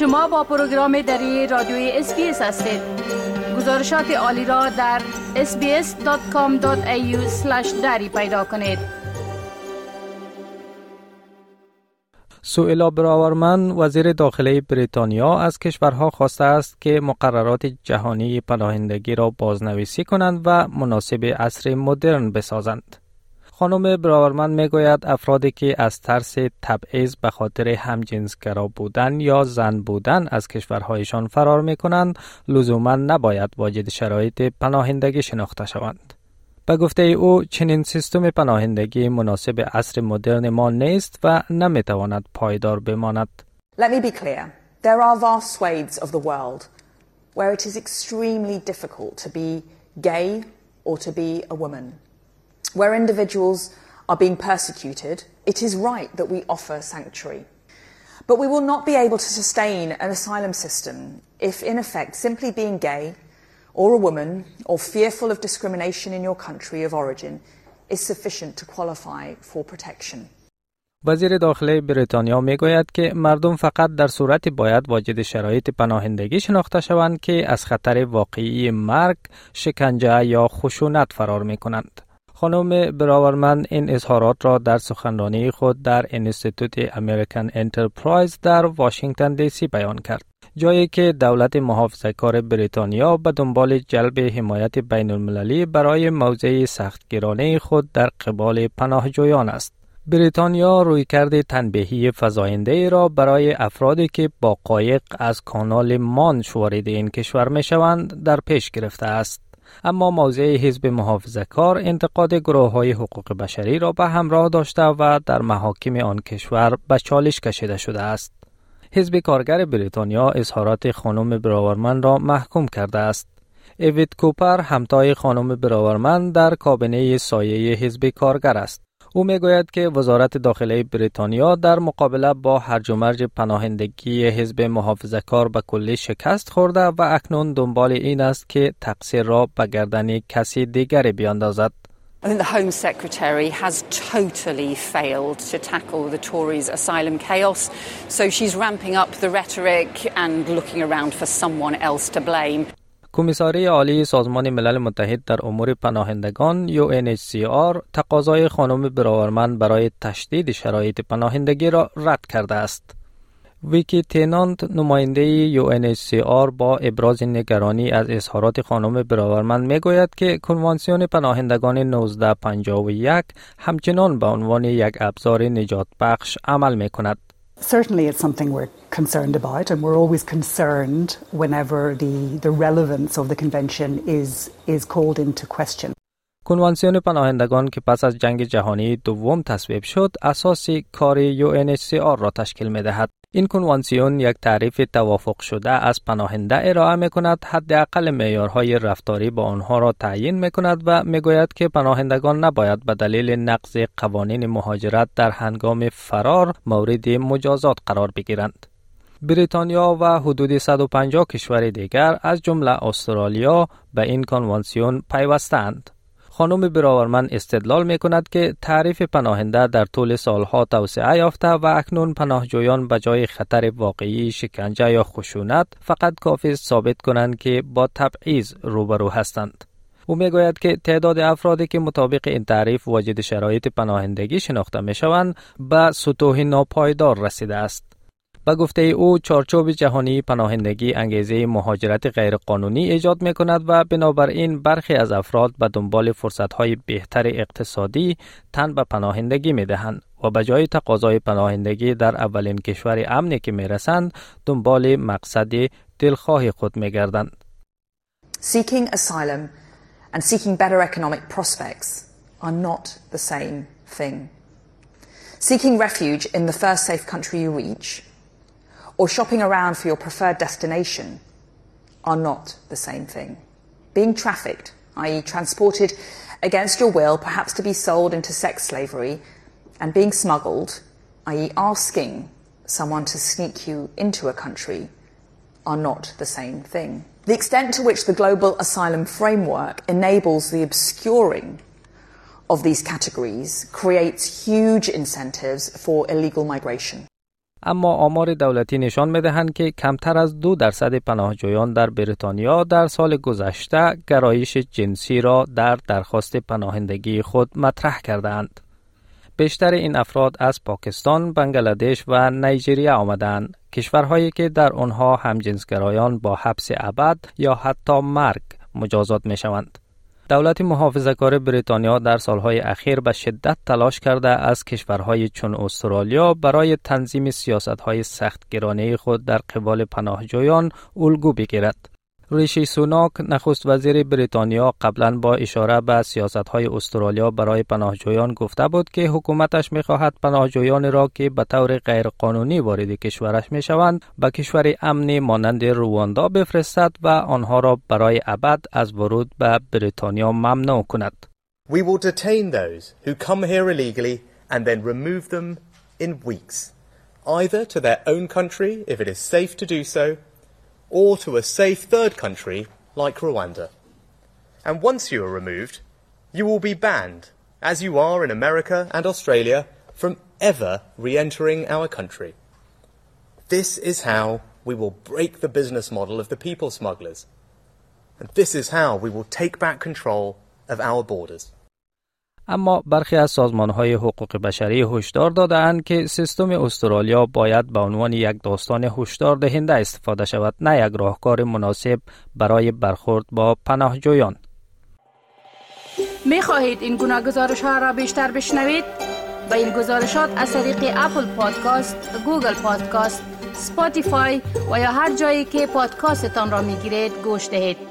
شما با پروگرام دری رادیوی SBS هستید گزارشات عالی را در sbs.com.au دری پیدا کنید سوئیلا براورمن وزیر داخلی بریتانیا از کشورها خواسته است که مقررات جهانی پناهندگی را بازنویسی کنند و مناسب عصر مدرن بسازند. خانم براورمن می‌گوید افرادی که از ترس تبعیض به خاطر همجنسگرا بودن یا زن بودن از کشورهایشان فرار می کنند لزوما نباید واجد شرایط پناهندگی شناخته شوند. به گفته او چنین سیستم پناهندگی مناسب عصر مدرن ما نیست و نمی‌تواند پایدار بماند. Let me be clear. There are vast swathes of the world where it is extremely difficult to be gay or to be a woman. Where individuals are being persecuted, it is right that we offer sanctuary. But we will not be able to sustain an asylum system if, in effect, simply being gay or a woman or fearful of discrimination in your country of origin is sufficient to qualify for protection. وزیر داخلی بریتانیا می گوید که مردم فقط در صورت باید واجد شرایط پناهندگی شناخته شوند که از خطر واقعی مرگ، شکنجه یا خشونت فرار می کنند. خانم براورمن این اظهارات را در سخنرانی خود در انستیتوت امریکن انترپرایز در واشنگتن دی سی بیان کرد. جایی که دولت محافظه کار بریتانیا به دنبال جلب حمایت بین المللی برای موضع سختگیرانه خود در قبال پناهجویان است. بریتانیا روی کرده تنبیهی فضاینده را برای افرادی که با قایق از کانال مان وارد این کشور می شوند در پیش گرفته است. اما موضع حزب محافظه کار انتقاد گروه های حقوق بشری را به همراه داشته و در محاکم آن کشور به چالش کشیده شده است. حزب کارگر بریتانیا اظهارات خانم براورمن را محکوم کرده است. اوید کوپر همتای خانم براورمن در کابینه سایه حزب کارگر است. او می‌گوید که وزارت داخلی بریتانیا در مقابله با هرج و مرج پناهندگی حزب محافظه کار به کلی شکست خورده و اکنون دنبال این است که تقصیر را به گردن کسی دیگری بیاندازد. I think the Home Secretary has totally failed to tackle the Tories' asylum chaos, so she's ramping up the rhetoric and looking around for someone else to blame. کمیساری عالی سازمان ملل متحد در امور پناهندگان UNHCR تقاضای خانم براورمن برای تشدید شرایط پناهندگی را رد کرده است. ویکی تینانت نماینده UNHCR با ابراز نگرانی از اظهارات خانم براورمن می گوید که کنوانسیون پناهندگان 1951 همچنان به عنوان یک ابزار نجات بخش عمل می کند. Certainly, it's something we're concerned about, and we're always concerned whenever the, the relevance of the convention is, is called into question. کنوانسیون پناهندگان که پس از جنگ جهانی دوم تصویب شد اساسی کار UNHCR را تشکیل می دهد. این کنوانسیون یک تعریف توافق شده از پناهنده ارائه می کند حداقل معیارهای رفتاری با آنها را تعیین می کند و می گوید که پناهندگان نباید به دلیل نقض قوانین مهاجرت در هنگام فرار مورد مجازات قرار بگیرند. بریتانیا و حدود 150 کشور دیگر از جمله استرالیا به این کنوانسیون پیوستند. خانم براورمن استدلال می کند که تعریف پناهنده در طول سالها توسعه یافته و اکنون پناهجویان به جای خطر واقعی شکنجه یا خشونت فقط کافی ثابت کنند که با تبعیض روبرو هستند. او می گوید که تعداد افرادی که مطابق این تعریف واجد شرایط پناهندگی شناخته می شوند به سطوح ناپایدار رسیده است. به گفته او چارچوب جهانی پناهندگی انگیزه مهاجرت غیرقانونی ایجاد می کند و بنابراین برخی از افراد به دنبال فرصت های بهتر اقتصادی تن به پناهندگی می دهند و به جای تقاضای پناهندگی در اولین کشور امنی که می رسند دنبال مقصد دلخواه خود می گردند. Seeking asylum and seeking better economic prospects are not the same thing. Seeking refuge in the first safe country you reach or shopping around for your preferred destination are not the same thing. Being trafficked, i.e., transported against your will, perhaps to be sold into sex slavery, and being smuggled, i.e., asking someone to sneak you into a country, are not the same thing. The extent to which the global asylum framework enables the obscuring of these categories creates huge incentives for illegal migration. اما آمار دولتی نشان می دهند که کمتر از دو درصد پناهجویان در بریتانیا در سال گذشته گرایش جنسی را در درخواست پناهندگی خود مطرح کردند. بیشتر این افراد از پاکستان، بنگلادش و نیجریه آمدند. کشورهایی که در آنها همجنسگرایان با حبس ابد یا حتی مرگ مجازات می شوند. دولت محافظه کار بریتانیا در سالهای اخیر به شدت تلاش کرده از کشورهای چون استرالیا برای تنظیم سیاست های سخت گرانه خود در قبال پناهجویان الگو بگیرد. ریشی سوناک نخست وزیر بریتانیا قبلا با اشاره به سیاست های استرالیا برای پناهجویان گفته بود که حکومتش می خواهد پناهجویان را که به طور غیرقانونی وارد کشورش می شوند به کشور امنی مانند رواندا بفرستد و آنها را برای ابد از ورود به بریتانیا ممنوع کند. We will detain those who come here illegally and then remove them in weeks, either to their own country if it is safe to do so or to a safe third country like Rwanda. And once you are removed, you will be banned, as you are in America and Australia, from ever re entering our country. This is how we will break the business model of the people smugglers. And this is how we will take back control of our borders. اما برخی از سازمان های حقوق بشری هشدار دادند که سیستم استرالیا باید به عنوان یک داستان هشدار دهنده استفاده شود نه یک راهکار مناسب برای برخورد با پناهجویان می خواهید این گناه گزارش ها را بیشتر بشنوید؟ با این گزارشات از طریق اپل پادکاست، گوگل پادکاست، سپاتیفای و یا هر جایی که پادکاستتان را می گیرید گوش دهید.